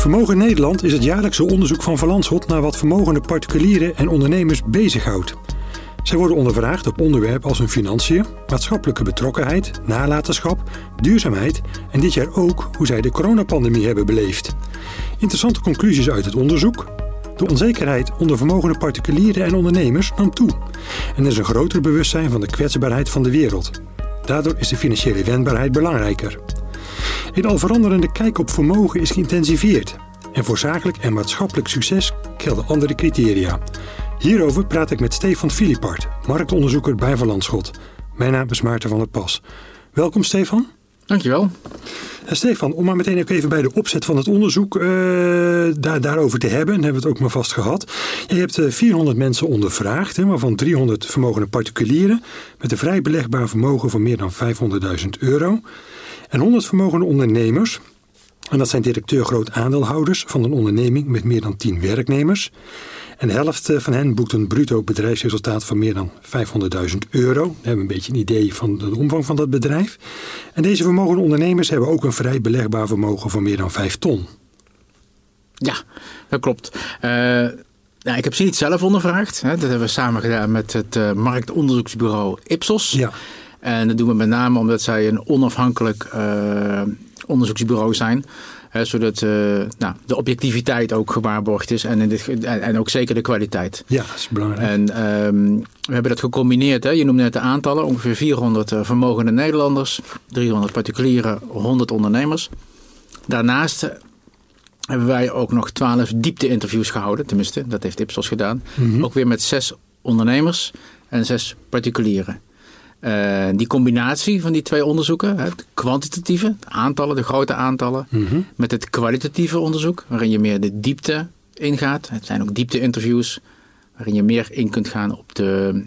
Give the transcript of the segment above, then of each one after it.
Vermogen Nederland is het jaarlijkse onderzoek van Van naar wat vermogende particulieren en ondernemers bezighoudt. Zij worden ondervraagd op onderwerpen als hun financiën, maatschappelijke betrokkenheid, nalatenschap, duurzaamheid en dit jaar ook hoe zij de coronapandemie hebben beleefd. Interessante conclusies uit het onderzoek. De onzekerheid onder vermogende particulieren en ondernemers nam toe. En er is een groter bewustzijn van de kwetsbaarheid van de wereld. Daardoor is de financiële wendbaarheid belangrijker. Een al veranderende kijk op vermogen is geïntensiveerd. En voor zakelijk en maatschappelijk succes gelden andere criteria. Hierover praat ik met Stefan Filipart, marktonderzoeker bij Van Landschot. Mijn naam is Maarten van der Pas. Welkom Stefan. Dankjewel. Uh, Stefan, om maar meteen ook even bij de opzet van het onderzoek uh, daar, daarover te hebben, en hebben we het ook maar vast gehad. Je hebt uh, eh, 400 mensen ondervraagd, hè, waarvan 300 vermogende particulieren met een vrij belegbaar vermogen van meer dan 500.000 euro. En 100 vermogende ondernemers, en dat zijn directeur groot aandeelhouders van een onderneming met meer dan 10 werknemers. En de helft eh, van hen boekt een bruto bedrijfsresultaat van meer dan 500.000 euro. We hebben een beetje een idee van de omvang van dat bedrijf. En deze vermogende ondernemers hebben ook een vrij belegbaar vermogen van meer dan 5 ton. Ja, dat klopt. Uh, nou, ik heb ze niet zelf ondervraagd. Hè. Dat hebben we samen gedaan met het uh, marktonderzoeksbureau Ipsos. Ja. En dat doen we met name omdat zij een onafhankelijk uh, onderzoeksbureau zijn zodat uh, nou, de objectiviteit ook gewaarborgd is en, in dit, en, ook zeker de kwaliteit. Ja, dat is belangrijk. En um, we hebben dat gecombineerd. Hè. Je noemde net de aantallen. Ongeveer 400 uh, vermogende Nederlanders, 300 particulieren, 100 ondernemers. Daarnaast hebben wij ook nog 12 diepte-interviews gehouden. Tenminste, dat heeft Ipsos gedaan. Mm -hmm. Ook weer met zes ondernemers en zes particulieren. Uh, die combinatie van die twee onderzoeken, het kwantitatieve, de aantallen, de grote aantallen, mm met het kwalitatieve onderzoek, waarin je meer de diepte ingaat. Het zijn ook diepte-interviews, waarin je meer in kunt gaan op de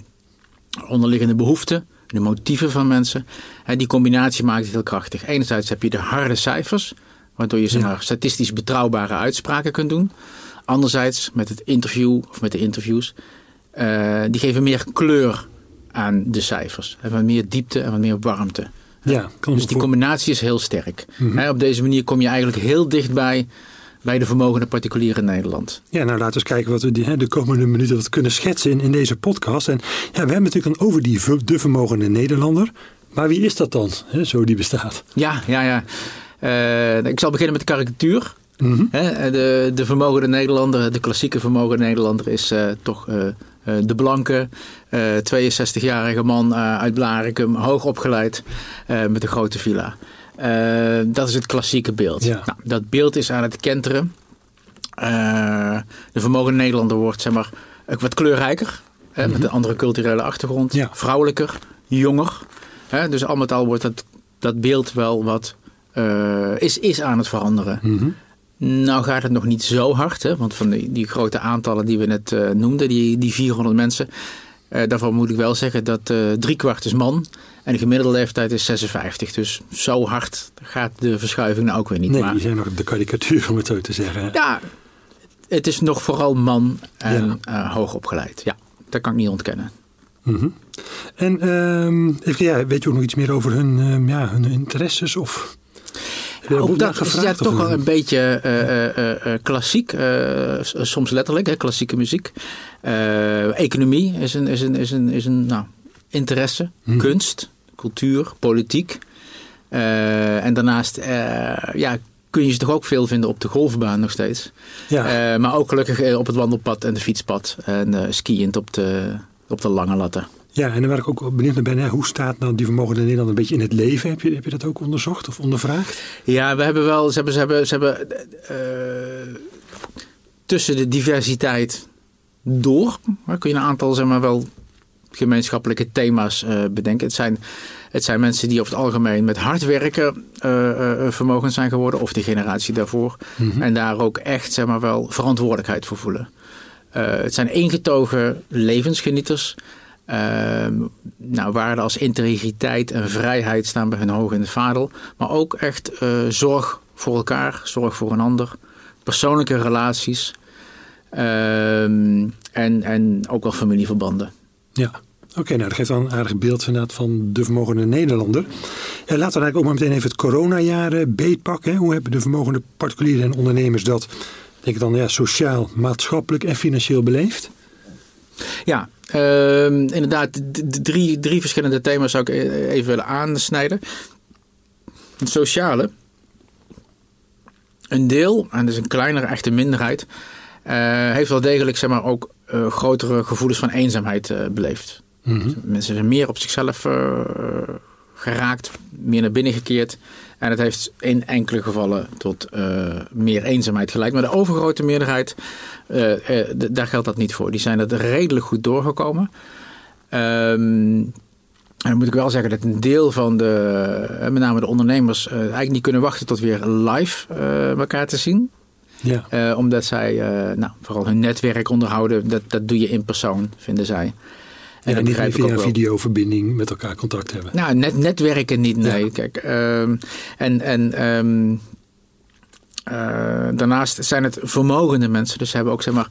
onderliggende behoeften, de motieven van mensen. En die combinatie maakt het heel krachtig. Enerzijds heb je de harde cijfers, waardoor je maar, statistisch betrouwbare uitspraken kunt doen. Anderzijds met het interview of met de interviews, uh, die geven meer kleur aan de cijfers. En wat meer diepte en wat meer warmte. Ja, dus die combinatie is heel sterk. Mm op deze manier kom je eigenlijk heel dichtbij bij de vermogende particulieren in Nederland. Ja, nou laten we eens kijken wat we die, de komende minuten wat kunnen schetsen in, in deze podcast. En ja, we hebben natuurlijk dan over die de vermogende Nederlander. Maar wie is dat dan, hè, zo die bestaat? Ja, ja, ja. Uh, ik zal beginnen met de karikatuur. Mm de, de vermogende Nederlander, de klassieke vermogende Nederlander is uh, toch uh, de blanke, 62-jarige man uit Blarikum, hoog opgeleid met een grote villa. dat is het klassieke beeld. Nou, dat beeld is aan het kenteren. de vermogende Nederlander wordt zeg maar, wat kleurrijker, mm met een andere culturele achtergrond, vrouwelijker, jonger. dus al met al wordt dat, dat beeld wel wat is, is aan het veranderen. Mm nou gaat het nog niet zo hard, hè? want van die, die grote aantallen die we net uh, noemden, die, die 400 mensen, uh, daarvan moet ik wel zeggen dat uh, driekwart is man en de gemiddelde leeftijd is 56. Dus zo hard gaat de verschuiving nou ook weer niet. Nee, die zijn nog de karikatuur om het zo te zeggen. Ja, het is nog vooral man en ja. hoog opgeleid. Ja, dat kan ik niet ontkennen. Mm -hmm. En um, even, ja, weet je ook nog iets meer over hun, um, ja, hun interesses of... Ook dat is ja, toch wel een beetje uh, uh, klassiek, soms letterlijk, hè, klassieke muziek. economie is een, is een, is een, is een nou, interesse, hmm. kunst, cultuur, politiek. en daarnaast ja, kun je ze toch ook veel vinden op de golfbaan nog steeds. Ja. maar ook gelukkig op het wandelpad en de fietspad en skiënd op de, op de lange latten. Ja, en dan waar ik ook benieuwd naar ben, hè, hoe staat nou die vermogen in Nederland een beetje in het leven? Heb je, heb je dat ook onderzocht of ondervraagd? Ja, we hebben wel, ze hebben, ze hebben, ze hebben uh, tussen de diversiteit door, kun je een aantal zeg maar wel gemeenschappelijke thema's uh, bedenken. Het zijn, het zijn mensen die over het algemeen met hard werken uh, vermogend zijn geworden, of de generatie daarvoor. Mm -hmm. En daar ook echt zeg maar wel verantwoordelijkheid voor voelen. het zijn ingetogen levensgenieters nou, waarden als integriteit en vrijheid staan bij hun hoog in het vaandel. Maar ook echt uh, zorg voor elkaar, zorg voor een ander. Persoonlijke relaties. Um, en, en ook wel familieverbanden. Ja. Oké, nou dat geeft wel een aardig beeld inderdaad van de vermogende Nederlander. Laten we eigenlijk ook maar meteen even het coronajaar beetpakken. Hoe hebben de vermogende particulieren en ondernemers dat, denk ik dan, ja, sociaal, maatschappelijk en financieel beleefd? Ja, uh, inderdaad, drie, drie verschillende thema's zou ik e-, even willen aansnijden. Het sociale. Een deel, en dat is een kleinere echte minderheid, uh, heeft wel degelijk zeg maar, ook uh, grotere gevoelens van eenzaamheid uh, beleefd. Mm -hmm. Mensen zijn meer op zichzelf geraakt, meer naar binnen gekeerd. En het heeft in enkele gevallen tot meer eenzaamheid geleid. Maar de overgrote meerderheid, daar geldt dat niet voor. Die zijn er redelijk goed doorgekomen. Um, en dan moet ik wel zeggen dat een deel van de, met name de ondernemers, eigenlijk niet kunnen wachten tot weer live elkaar te zien. Ja. Uh, omdat zij uh, nou, vooral hun netwerk onderhouden. Dat, dat doe je in persoon, vinden zij. En ja, niet via een videoverbinding met elkaar contact hebben. Nou, net, netwerken niet, nee. Ja. Kijk, um, en, en um, uh, daarnaast zijn het vermogende mensen. Dus ze hebben ook zeg maar,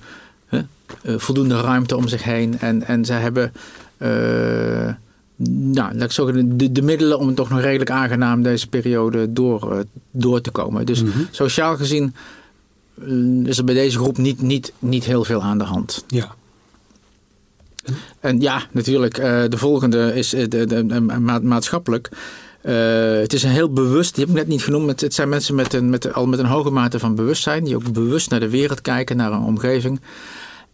voldoende ruimte om zich heen. En, en ze hebben nou, laat ik zeggen, de, de, middelen om toch nog redelijk aangenaam deze periode door, door te komen. Dus mm -hmm. sociaal gezien is er bij deze groep niet, niet, niet heel veel aan de hand. Ja. En, ja, natuurlijk, uh, de volgende is de, de, de, ma maatschappelijk. Uh, het is een heel bewust, die heb ik net niet genoemd. Het zijn mensen met een, met, al met een hoge mate van bewustzijn, die ook bewust naar de wereld kijken, naar een omgeving.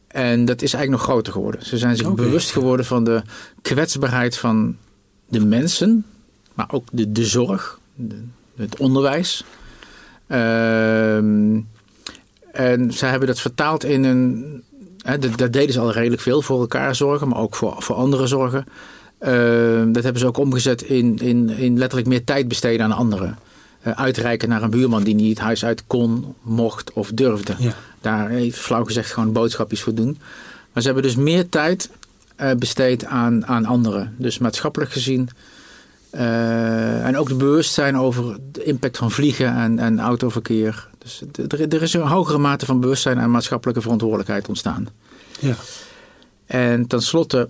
En dat is eigenlijk nog groter geworden. Ze zijn zich okay. bewust geworden van de kwetsbaarheid van de mensen, maar ook de, de zorg, de, het onderwijs. Uh, en zij hebben dat vertaald in een. Hè, dat, dat, deden ze al redelijk veel voor elkaar zorgen, maar ook voor, voor anderen zorgen. Uh, dat hebben ze ook omgezet in, in, in letterlijk meer tijd besteden aan anderen. Uh, uitreiken naar een buurman die niet het huis uit kon, mocht of durfde. Ja. Daar heeft flauw gezegd gewoon boodschapjes voor doen. Maar ze hebben dus meer tijd uh, besteed aan, aan anderen. Dus maatschappelijk gezien. en ook het bewustzijn over de impact van vliegen en, en autoverkeer. Dus er, er is een hogere mate van bewustzijn en maatschappelijke verantwoordelijkheid ontstaan. Ja. En tenslotte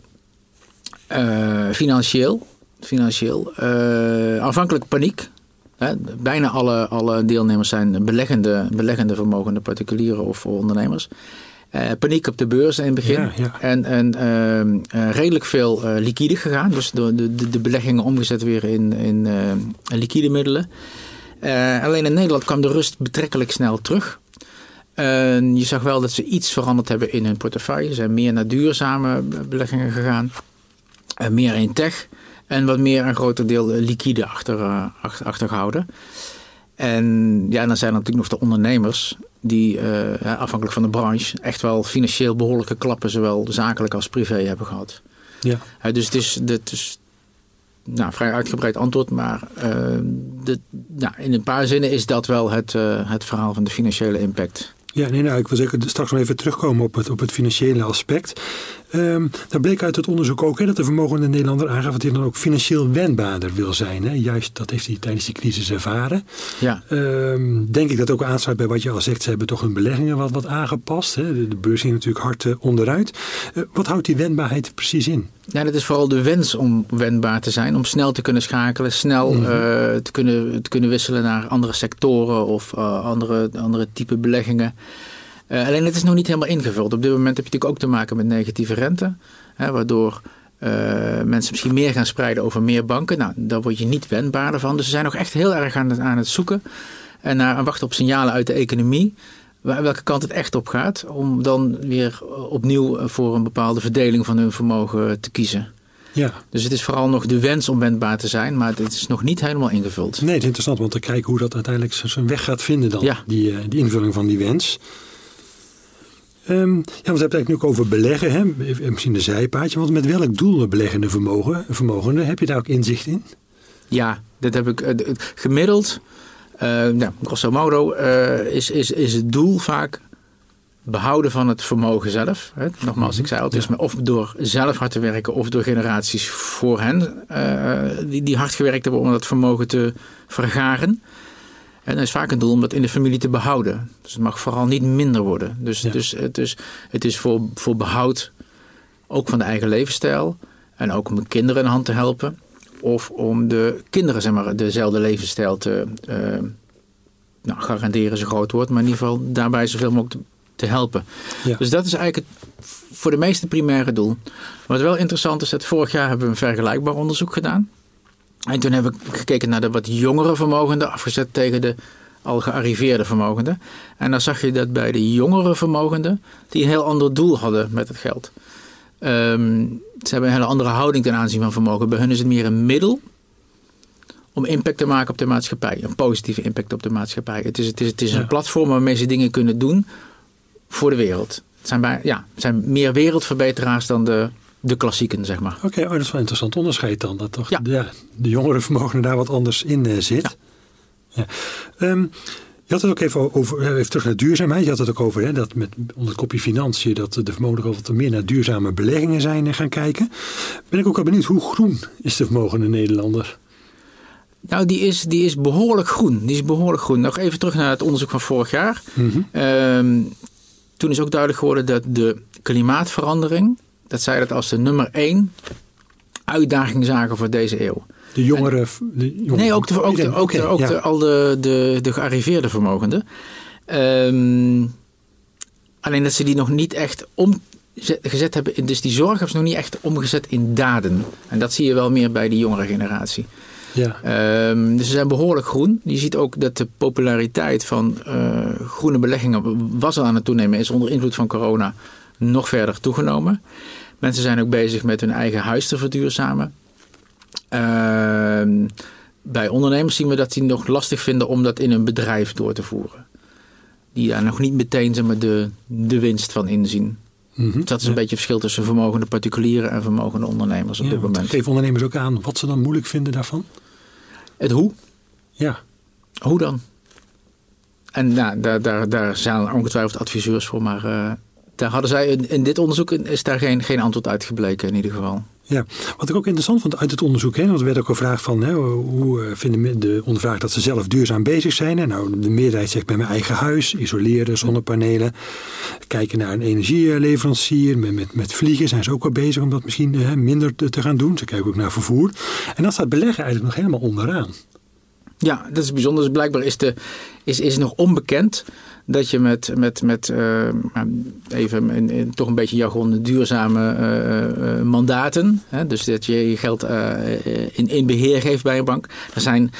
uh, financieel. financieel uh, aanvankelijk paniek. Hè? Bijna alle, alle deelnemers zijn beleggende, beleggende vermogende particulieren of ondernemers. Uh, paniek op de beurs in het begin. Ja, ja. En, en uh, redelijk veel liquide gegaan. Dus de, de, de beleggingen omgezet weer in, in liquide middelen. Uh, alleen in Nederland kwam de rust betrekkelijk snel terug. Uh, je zag wel dat ze iets veranderd hebben in hun portefeuille. Ze zijn meer naar duurzame beleggingen gegaan. Uh, meer in tech. En wat meer een groter deel liquide achter, achter, achtergehouden. En ja, dan zijn er natuurlijk nog de ondernemers. Die afhankelijk van de branche echt wel financieel behoorlijke klappen. Zowel zakelijk als privé hebben gehad. Ja. dus het is, het is nou, vrij uitgebreid antwoord, maar uh, de, nou, in een paar zinnen is dat wel het, uh, het verhaal van de financiële impact. Ja, nee, nou, ik wil zeker straks nog even terugkomen op het, op het financiële aspect. Um, daar bleek uit het onderzoek ook hè, dat de vermogende Nederlander aangaf dat hij dan ook financieel wendbaarder wil zijn. Hè. Juist dat heeft hij tijdens die crisis ervaren. Ja. Um, denk ik dat ook aansluit bij wat je al zegt. Ze hebben toch hun beleggingen wat, wat aangepast. Hè. De, de beurs ging natuurlijk hard uh, onderuit. Uh, wat houdt die wendbaarheid precies in? Ja, dat is vooral de wens om wendbaar te zijn. Om snel te kunnen schakelen. Snel mm -hmm. uh, te, kunnen, te kunnen wisselen naar andere sectoren of andere, andere type beleggingen. Uh, alleen het is nog niet helemaal ingevuld. Op dit moment heb je natuurlijk ook te maken met negatieve rente. Hè, waardoor uh, mensen misschien meer gaan spreiden over meer banken. Nou, daar word je niet wendbaarder van. Dus ze zijn nog echt heel erg aan het, aan het zoeken. En naar, aan wachten op signalen uit de economie. Welke kant het echt op gaat. Om dan weer opnieuw voor een bepaalde verdeling van hun vermogen te kiezen. Ja. Dus het is vooral nog de wens om wendbaar te zijn, maar het is nog niet helemaal ingevuld. Nee, het is interessant, want te kijken hoe dat uiteindelijk zijn weg gaat vinden dan. Ja. Die, die invulling van die wens. Um, ja, want we hebben het eigenlijk nu over beleggen, hè? misschien een zijpaadje. Want met welk doel beleggen de vermogen, vermogenden? Heb je daar ook inzicht in? Ja, dat heb ik uh, gemiddeld. Uh, nou, grosso modo uh, is, is, is het doel vaak behouden van het vermogen zelf. Hè? Nogmaals, ik zei al, het is ja. of door zelf hard te werken of door generaties voor hen die, die hard gewerkt hebben om dat vermogen te vergaren. En dat is vaak een doel om dat in de familie te behouden. Dus het mag vooral niet minder worden. Dus, ja. dus, het, is, het is voor, voor behoud ook van de eigen levensstijl. En ook om de kinderen een hand te helpen. Of om de kinderen zeg maar, dezelfde levensstijl te uh, nou, garanderen, zo groot wordt. Maar in ieder geval daarbij zoveel mogelijk te, helpen. Ja. Dus dat is eigenlijk het voor de meeste primaire doel. Wat wel interessant is, dat vorig jaar hebben we een vergelijkbaar onderzoek gedaan. En toen hebben we gekeken naar de wat jongere vermogenden, afgezet tegen de al gearriveerde vermogenden. En dan zag je dat bij de jongere vermogenden, die een heel ander doel hadden met het geld. Ehm, ze hebben een hele andere houding ten aanzien van vermogen. Bij hun is het meer een middel om impact te maken op de maatschappij. Een positieve impact op de maatschappij. Het is, het is, het is een platform waarmee ze dingen kunnen doen voor de wereld. Het zijn, bij, ja, het zijn meer wereldverbeteraars dan de, de klassieken, zeg maar. Oké, oh, dat is wel een interessant onderscheid dan. Dat toch ja. de, de jongere vermogen daar wat anders in uh, zit. Ja. Ehm, je had het ook even over, eh, even terug naar duurzaamheid. Je had het ook over hè, dat met onder het kopje financiën, dat de vermogen wat meer naar duurzame beleggingen zijn eh, gaan kijken. Ben ik ook al benieuwd, hoe groen is de vermogende Nederlander? Nou, die is, die is behoorlijk groen. Die is behoorlijk groen. Nog even terug naar het onderzoek van vorig jaar. Mm toen is ook duidelijk geworden dat de klimaatverandering, dat zij dat als de nummer één uitdaging zagen voor deze eeuw. De jongeren? nee, ook, de, ook, de, ook, de, ook de, al de, de, de gearriveerde vermogenden. Um, alleen dat ze die nog niet echt omgezet hebben. Dus die zorg hebben ze nog niet echt omgezet in daden. En dat zie je wel meer bij die jongere generatie. Ja. Um, dus ze zijn behoorlijk groen. Je ziet ook dat de populariteit van uh, groene beleggingen was al aan het toenemen. Is onder invloed van corona nog verder toegenomen. Mensen zijn ook bezig met hun eigen huis te verduurzamen. Uh, bij ondernemers zien we dat die nog lastig vinden om dat in een bedrijf door te voeren. Die daar nog niet meteen zeg maar, de, de winst van inzien. Mm -hmm. dat is een beetje het verschil tussen vermogende particulieren en vermogende ondernemers op ja, dit moment. Geef ondernemers ook aan wat ze dan moeilijk vinden daarvan? Het hoe. Ja. Hoe dan? En nou, daar, daar, daar zijn ongetwijfeld adviseurs voor, maar uh, daar hadden zij in, in, dit onderzoek is daar geen, geen antwoord uitgebleken in ieder geval. Ja, wat ik ook interessant vond uit het onderzoek, hè, want er werd ook gevraagd van hè, hoe eh, vinden de ondervraagd dat ze zelf duurzaam bezig zijn. En nou, de meerderheid zegt bij mijn eigen huis, isoleren, zonnepanelen, kijken naar een energieleverancier, met, met, met vliegen zijn ze ook wel bezig om dat misschien hè, minder te, te gaan doen. Ze kijken ook naar vervoer. En dan staat beleggen eigenlijk nog helemaal onderaan. Ja, dat is bijzonder. Dus blijkbaar is, de, is, is nog onbekend dat je met, met, met uh, even in, in, toch een beetje jargon duurzame uh, mandaten, hè, dus dat je je geld in, in beheer geeft bij een bank. Er zijn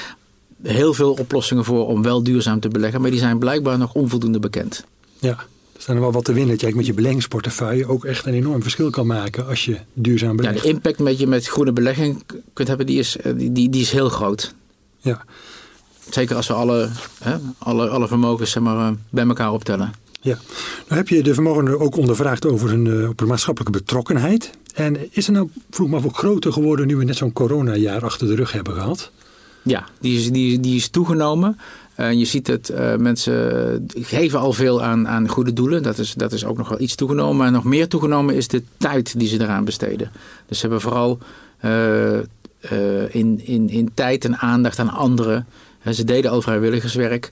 heel veel oplossingen voor om wel duurzaam te beleggen, maar die zijn blijkbaar nog onvoldoende bekend. Ja. Er zijn er wel wat te winnen dat je met je beleggingsportefeuille ook echt een enorm verschil kan maken als je duurzaam belegt. Ja, de impact met je met groene belegging kunt hebben, die is, die, die is heel groot. Ja. Zeker als we alle, hè, alle, alle vermogens zeg maar, eh, bij elkaar optellen. Ja, nou heb je de vermogenden ook ondervraagd over hun, uh, op maatschappelijke betrokkenheid. En is er nou, vroeg maar, ook groter geworden nu we net zo'n coronajaar achter de rug hebben gehad? Ja, die is, die, die is toegenomen. Uh, je ziet dat uh, mensen geven al veel aan, aan goede doelen. Dat is, dat is ook nog wel iets toegenomen. Maar nog meer toegenomen is de tijd die ze eraan besteden. Dus ze hebben vooral in, in, in tijd en aandacht aan anderen ze deden al vrijwilligerswerk,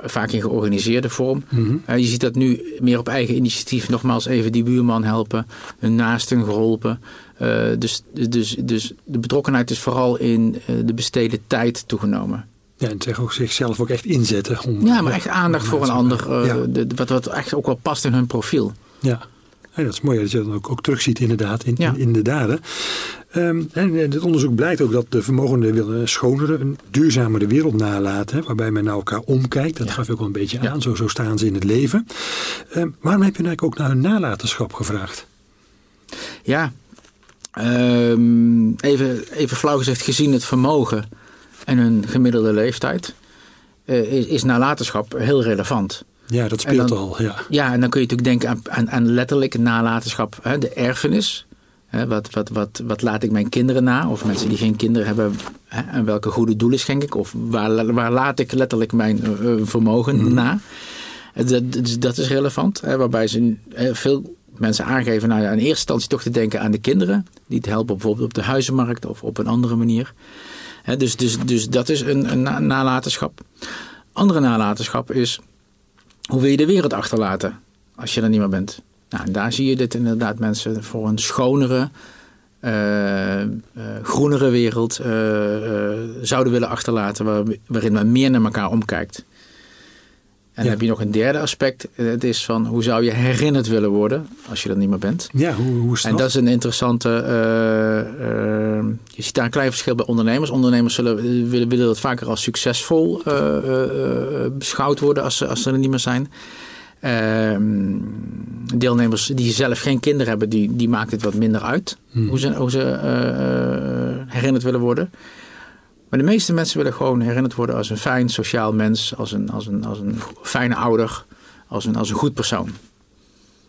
vaak in georganiseerde vorm. Mhm. je ziet dat nu meer op eigen initiatief, nogmaals even die buurman helpen, hun naasten geholpen. Uh, dus, dus, dus de betrokkenheid is vooral in uh, de besteden tijd toegenomen. Ja, en zich ook zichzelf ook echt inzetten. Om, ja, maar echt aandacht voor een ander, ja. de, wat, wat echt ook wel past in hun profiel. Ja, dat is mooi dat je dat ook, ook terugziet inderdaad in, in, in, de daden. Um, en dit onderzoek blijkt ook dat de vermogenden willen een schonere, een duurzamere wereld nalaten. waarbij men naar elkaar omkijkt. Dat gaf ook wel een beetje aan. Zo, zo staan ze in het leven. Um, waarom heb je eigenlijk ook naar hun nalatenschap gevraagd? Ja, um, even, even flauw gezegd, gezien het vermogen en hun gemiddelde leeftijd, uh, is, is nalatenschap heel relevant. Ja, dat speelt al. Ja. ja, en dan kun je natuurlijk denken aan, aan, aan letterlijk nalatenschap, hè, de erfenis. Hè, wat, wat, wat, wat laat ik mijn kinderen na? Of mensen die geen kinderen hebben, hè, en welke goede doelen schenk ik? Of waar, waar laat ik letterlijk mijn uh, vermogen mm. na? Dat, dus dat is relevant, hè, waarbij ze veel mensen aangeven nou, in eerste instantie toch te denken aan de kinderen. Die te helpen bijvoorbeeld op de huizenmarkt of op een andere manier. dus, dus, dus dat is een, een nalatenschap. Andere nalatenschap is hoe wil je de wereld achterlaten als je er niet meer bent? Nou, en daar zie je dit inderdaad mensen voor een schonere, groenere wereld zouden willen achterlaten, waar, waarin men meer naar elkaar omkijkt. En dan heb je nog een derde aspect. Het is van hoe zou je herinnerd willen worden als je er niet meer bent. Ja, hoe, hoe is dat? En dat is een interessante. Uh, uh, je ziet daar een klein verschil bij ondernemers. Ondernemers zullen, willen, willen dat vaker als succesvol uh, beschouwd worden als, als ze er niet meer zijn. Ehm, deelnemers die zelf geen kinderen hebben, die, die maakt het wat minder uit hmm. hoe ze, hoe ze herinnerd willen worden. Maar de meeste mensen willen gewoon herinnerd worden als een fijn sociaal mens, als een, als een, als een fijne ouder, als een, als een goed persoon.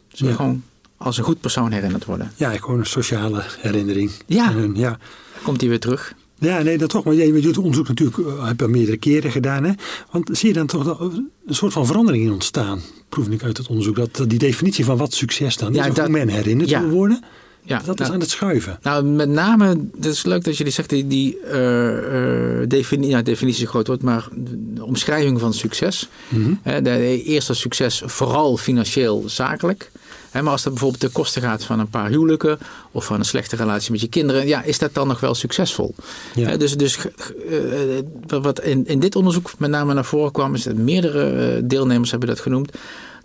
Ze willen gewoon als een goed persoon herinnerd worden. Ja, gewoon een sociale herinnering. Ja, ja. komt hij weer terug. Ja, nee, dat toch. Maar je doet onderzoek natuurlijk, eh, heb je al meerdere keren gedaan. Hè? Want zie je dan toch een soort van verandering in ontstaan? Proef ik uit het onderzoek. Dat die definitie van wat succes dan is, hoe men herinnerd wil worden ja, dat is nou, aan het schuiven. Nou, met name, het is leuk dat jullie zegt die, die uh, defini ja, definitie groot wordt, maar de omschrijving van succes. Mm -hmm. de eerste succes vooral financieel zakelijk. Maar als dat bijvoorbeeld ten koste gaat van een paar huwelijken of van een slechte relatie met je kinderen, ja, is dat dan nog wel succesvol? Ja. Dus, dus uh, wat in, in dit onderzoek met name naar voren kwam, is dat meerdere deelnemers hebben dat genoemd,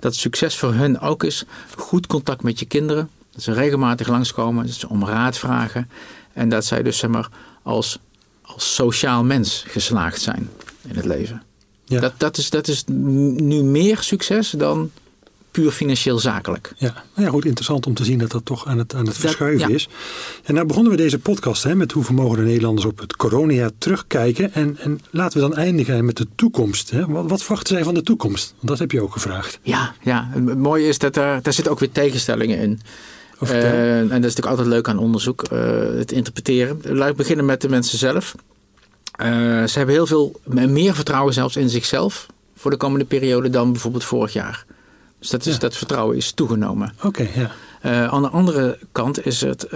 dat succes voor hen ook is goed contact met je kinderen dat ze regelmatig langskomen, dat ze om raad vragen. En dat zij dus zeg maar, als, als sociaal mens geslaagd zijn in het leven. Ja. Dat, dat, is, dat is nu meer succes dan puur financieel zakelijk. Ja, nou ja, goed, interessant om te zien dat dat toch aan het, aan het verschuiven is. En nou begonnen we deze podcast hè, met hoe vermogen de Nederlanders op het coronajaar terugkijken. En, en laten we dan eindigen met de toekomst. Hè. Wat, wat verwachten zij van de toekomst? Want dat heb je ook gevraagd. Ja, ja. het mooie is dat er, daar zitten ook weer tegenstellingen in. Uh, en dat is natuurlijk altijd leuk aan onderzoek, uh, het interpreteren. Laat ik beginnen met de mensen zelf. Uh, ze hebben heel veel meer vertrouwen zelfs in zichzelf voor de komende periode dan bijvoorbeeld vorig jaar. Dus dat, is, dat vertrouwen is toegenomen. Oké, ja. aan de andere kant is het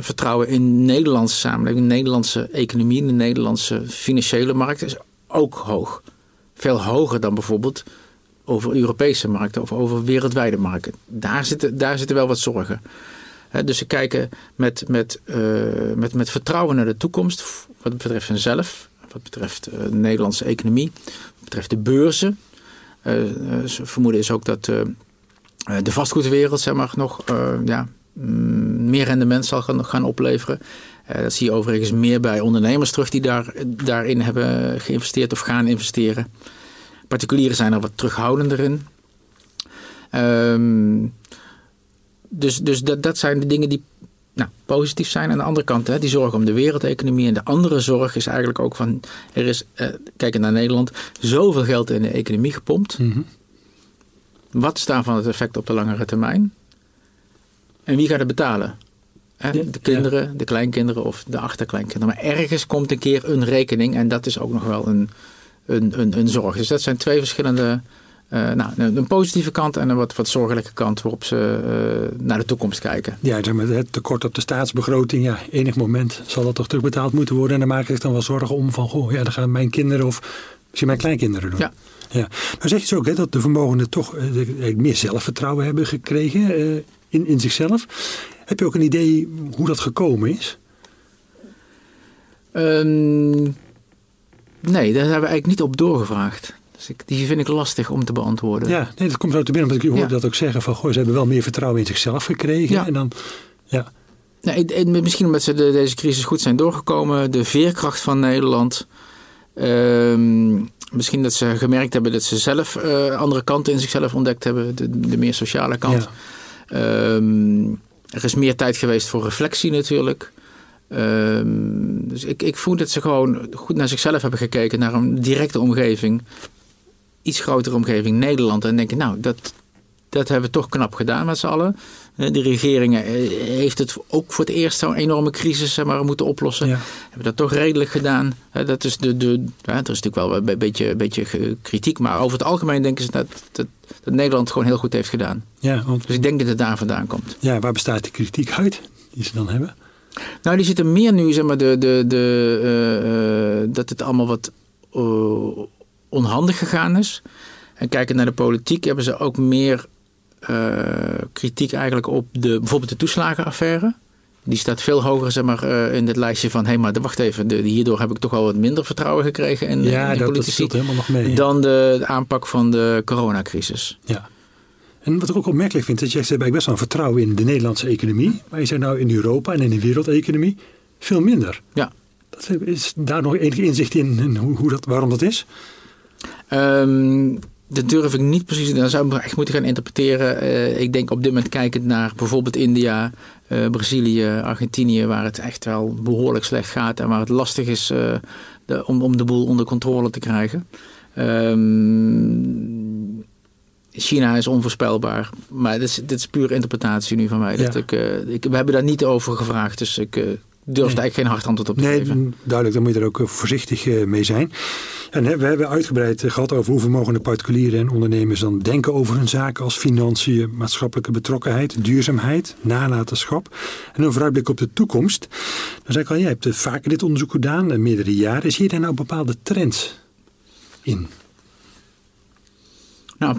vertrouwen in de Nederlandse samenleving, de Nederlandse economie, de Nederlandse financiële markt is ook hoog. Veel hoger dan bijvoorbeeld over Europese markten of over wereldwijde markten. Daar zitten, daar zitten wel wat zorgen. dus ze kijken met, met, uh, met, met vertrouwen naar de toekomst, wat betreft hunzelf, wat betreft de Nederlandse economie, wat betreft de beurzen. Uh, ze vermoeden is ook dat de vastgoedwereld zeg maar, nog ja, mm, meer rendement zal gaan, gaan opleveren. dat zie je overigens meer bij ondernemers terug die daar, daarin hebben geïnvesteerd of gaan investeren. Particulieren zijn er wat terughoudender in. Um, dus dus dat, dat zijn de dingen die nou, positief zijn. Aan de andere kant, hè, die zorg om de wereldeconomie. En de andere zorg is eigenlijk ook van... Er is, eh, kijken naar Nederland, zoveel geld in de economie gepompt. Mm -hmm. Wat is daarvan het effect op de langere termijn? En wie gaat het betalen? de kinderen, de kleinkinderen of de achterkleinkinderen. Maar ergens komt een keer een rekening. En dat is ook nog wel een een, een, een zorg. Dus dat zijn twee verschillende. Uh, nou, een positieve kant en een wat, wat zorgelijke kant waarop ze uh, naar de toekomst kijken. Ja, zeg maar, het tekort op de staatsbegroting, ja, enig moment zal dat toch terugbetaald moeten worden. En dan maken zich dan wel zorgen om van, goh, ja, dan gaan mijn kinderen of misschien mijn kleinkinderen doen. Ja. Ja. Maar zeg je zo ook hè, dat de vermogenden toch uh, meer zelfvertrouwen hebben gekregen in, in zichzelf. Heb je ook een idee hoe dat gekomen is? Um, Nee, daar hebben we eigenlijk niet op doorgevraagd. Dus ik, die vind ik lastig om te beantwoorden. Ja, nee, dat komt zo te binnen. Want ik hoorde dat ook zeggen van... Goh, ze hebben wel meer vertrouwen in zichzelf gekregen. Ja. En dan, ja. Misschien omdat ze de, deze crisis goed zijn doorgekomen. De veerkracht van Nederland. Ehm, misschien dat ze gemerkt hebben dat ze zelf uh, andere kanten in zichzelf ontdekt hebben. De, de meer sociale kant. Ja. Ehm, er is meer tijd geweest voor reflectie natuurlijk. Um, dus ik, ik voel dat ze gewoon goed naar zichzelf hebben gekeken, naar een directe omgeving, iets grotere omgeving, Nederland. En denken, nou, dat, dat hebben we toch knap gedaan met z'n allen. Eh, de regering eh, heeft het ook voor het eerst zo'n enorme crisis zeg maar, moeten oplossen. Ja. Hebben dat toch redelijk gedaan. Dat is de, de, ja, er is natuurlijk wel een beetje, een beetje kritiek. Maar over het algemeen denken ze dat, dat, dat Nederland het gewoon heel goed heeft gedaan. Ja, want... Dus ik denk dat het daar vandaan komt. Ja, waar bestaat die kritiek uit die ze dan hebben? Nou, die zitten meer nu, zeg maar, de, de, de, uh, uh, dat het allemaal wat uh, onhandig gegaan is. En kijken naar de politiek hebben ze ook meer kritiek eigenlijk op de, bijvoorbeeld de toeslagenaffaire. Die staat veel hoger zeg maar, uh, in het lijstje van... hé, hey, maar wacht even, de, hierdoor heb ik toch al wat minder vertrouwen gekregen in, ja, in dat, politici... dat helemaal nog mee. Dan de aanpak van de coronacrisis. Ja. En wat ik ook opmerkelijk vind, is dat jij zegt, ik best wel vertrouwen in de Nederlandse economie. Maar je zegt nou in Europa en in de wereldeconomie veel minder. Ja. Dat, is daar nog enige inzicht in, in hoe, hoe dat, waarom dat is? Um, dat durf ik niet precies. Dan zou ik echt moeten gaan interpreteren. Uh, ik denk op dit moment kijkend naar bijvoorbeeld India, uh, Brazilië, Argentinië, waar het echt wel behoorlijk slecht gaat en waar het lastig is uh, de, om, om de boel onder controle te krijgen. Um, China is onvoorspelbaar. Maar dit is, dit is puur interpretatie nu van mij. Ja. Dat ik, ik, we hebben daar niet over gevraagd. Dus ik durf nee. eigenlijk geen hard antwoord op te nee, geven. Duidelijk, daar moet je er ook voorzichtig mee zijn. En we hebben uitgebreid gehad over hoe vermogen de particulieren en ondernemers dan denken over hun zaken als financiën, maatschappelijke betrokkenheid, duurzaamheid, nalatenschap. En een vooruitblik op de toekomst. Dan zei ik al, jij hebt vaker dit onderzoek gedaan, meerdere jaren. Zie je daar nou bepaalde trends in? Nou,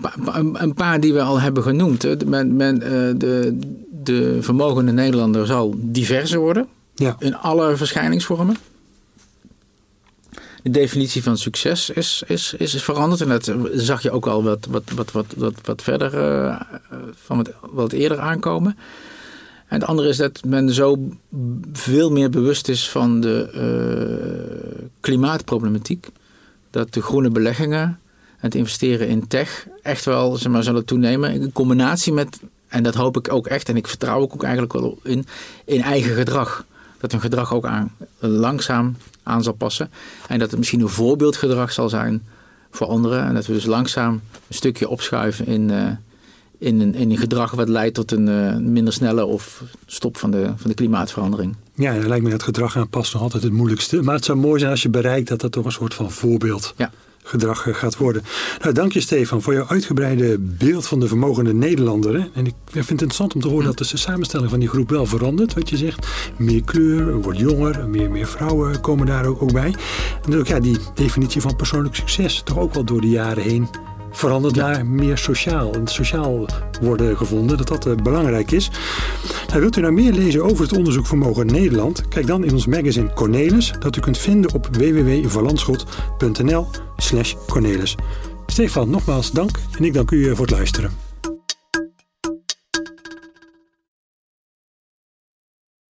een paar die we al hebben genoemd. Men, men, de, de vermogende Nederlander zal diverser worden. Ja. In alle verschijningsvormen de definitie van succes is, is, is veranderd. En dat zag je ook al wat, wat, wat, wat, wat, wat verder uh, van wat, eerder aankomen. En het andere is dat men zo veel meer bewust is van de uh, klimaatproblematiek. Dat de groene beleggingen, het investeren in tech, echt wel zeg maar, zullen toenemen. In combinatie met, en dat hoop ik ook echt, en ik vertrouw ook eigenlijk wel in, in eigen gedrag. Dat hun gedrag ook aan, langzaam aan zal passen. En dat het misschien een voorbeeldgedrag zal zijn voor anderen. En dat we dus langzaam een stukje opschuiven in, uh, in, een, in een gedrag wat leidt tot een uh, minder snelle of stop van de, van de klimaatverandering. Ja, dan lijkt me dat gedrag aanpassen nog altijd het moeilijkste. Maar het zou mooi zijn als je bereikt dat dat toch een soort van voorbeeld ja gedrag gaat worden. Nou, dank je Stefan voor jouw uitgebreide beeld van de vermogende Nederlander. Hè? En ik vind het interessant om te horen dat de samenstelling van die groep wel verandert. Wat je zegt, meer kleur, wordt jonger, meer, meer vrouwen komen daar ook, ook bij. En ook ja, die definitie van persoonlijk succes toch ook wel door de jaren heen verandert ja. naar meer sociaal. En sociaal worden gevonden, dat dat uh, belangrijk is. Nou, wilt u nou meer lezen over het onderzoek Vermogen Nederland? Kijk dan in ons magazine Cornelis, dat u kunt vinden op www.verlandschot.nl slash Cornelis. Stefan, nogmaals dank en ik dank u voor het luisteren.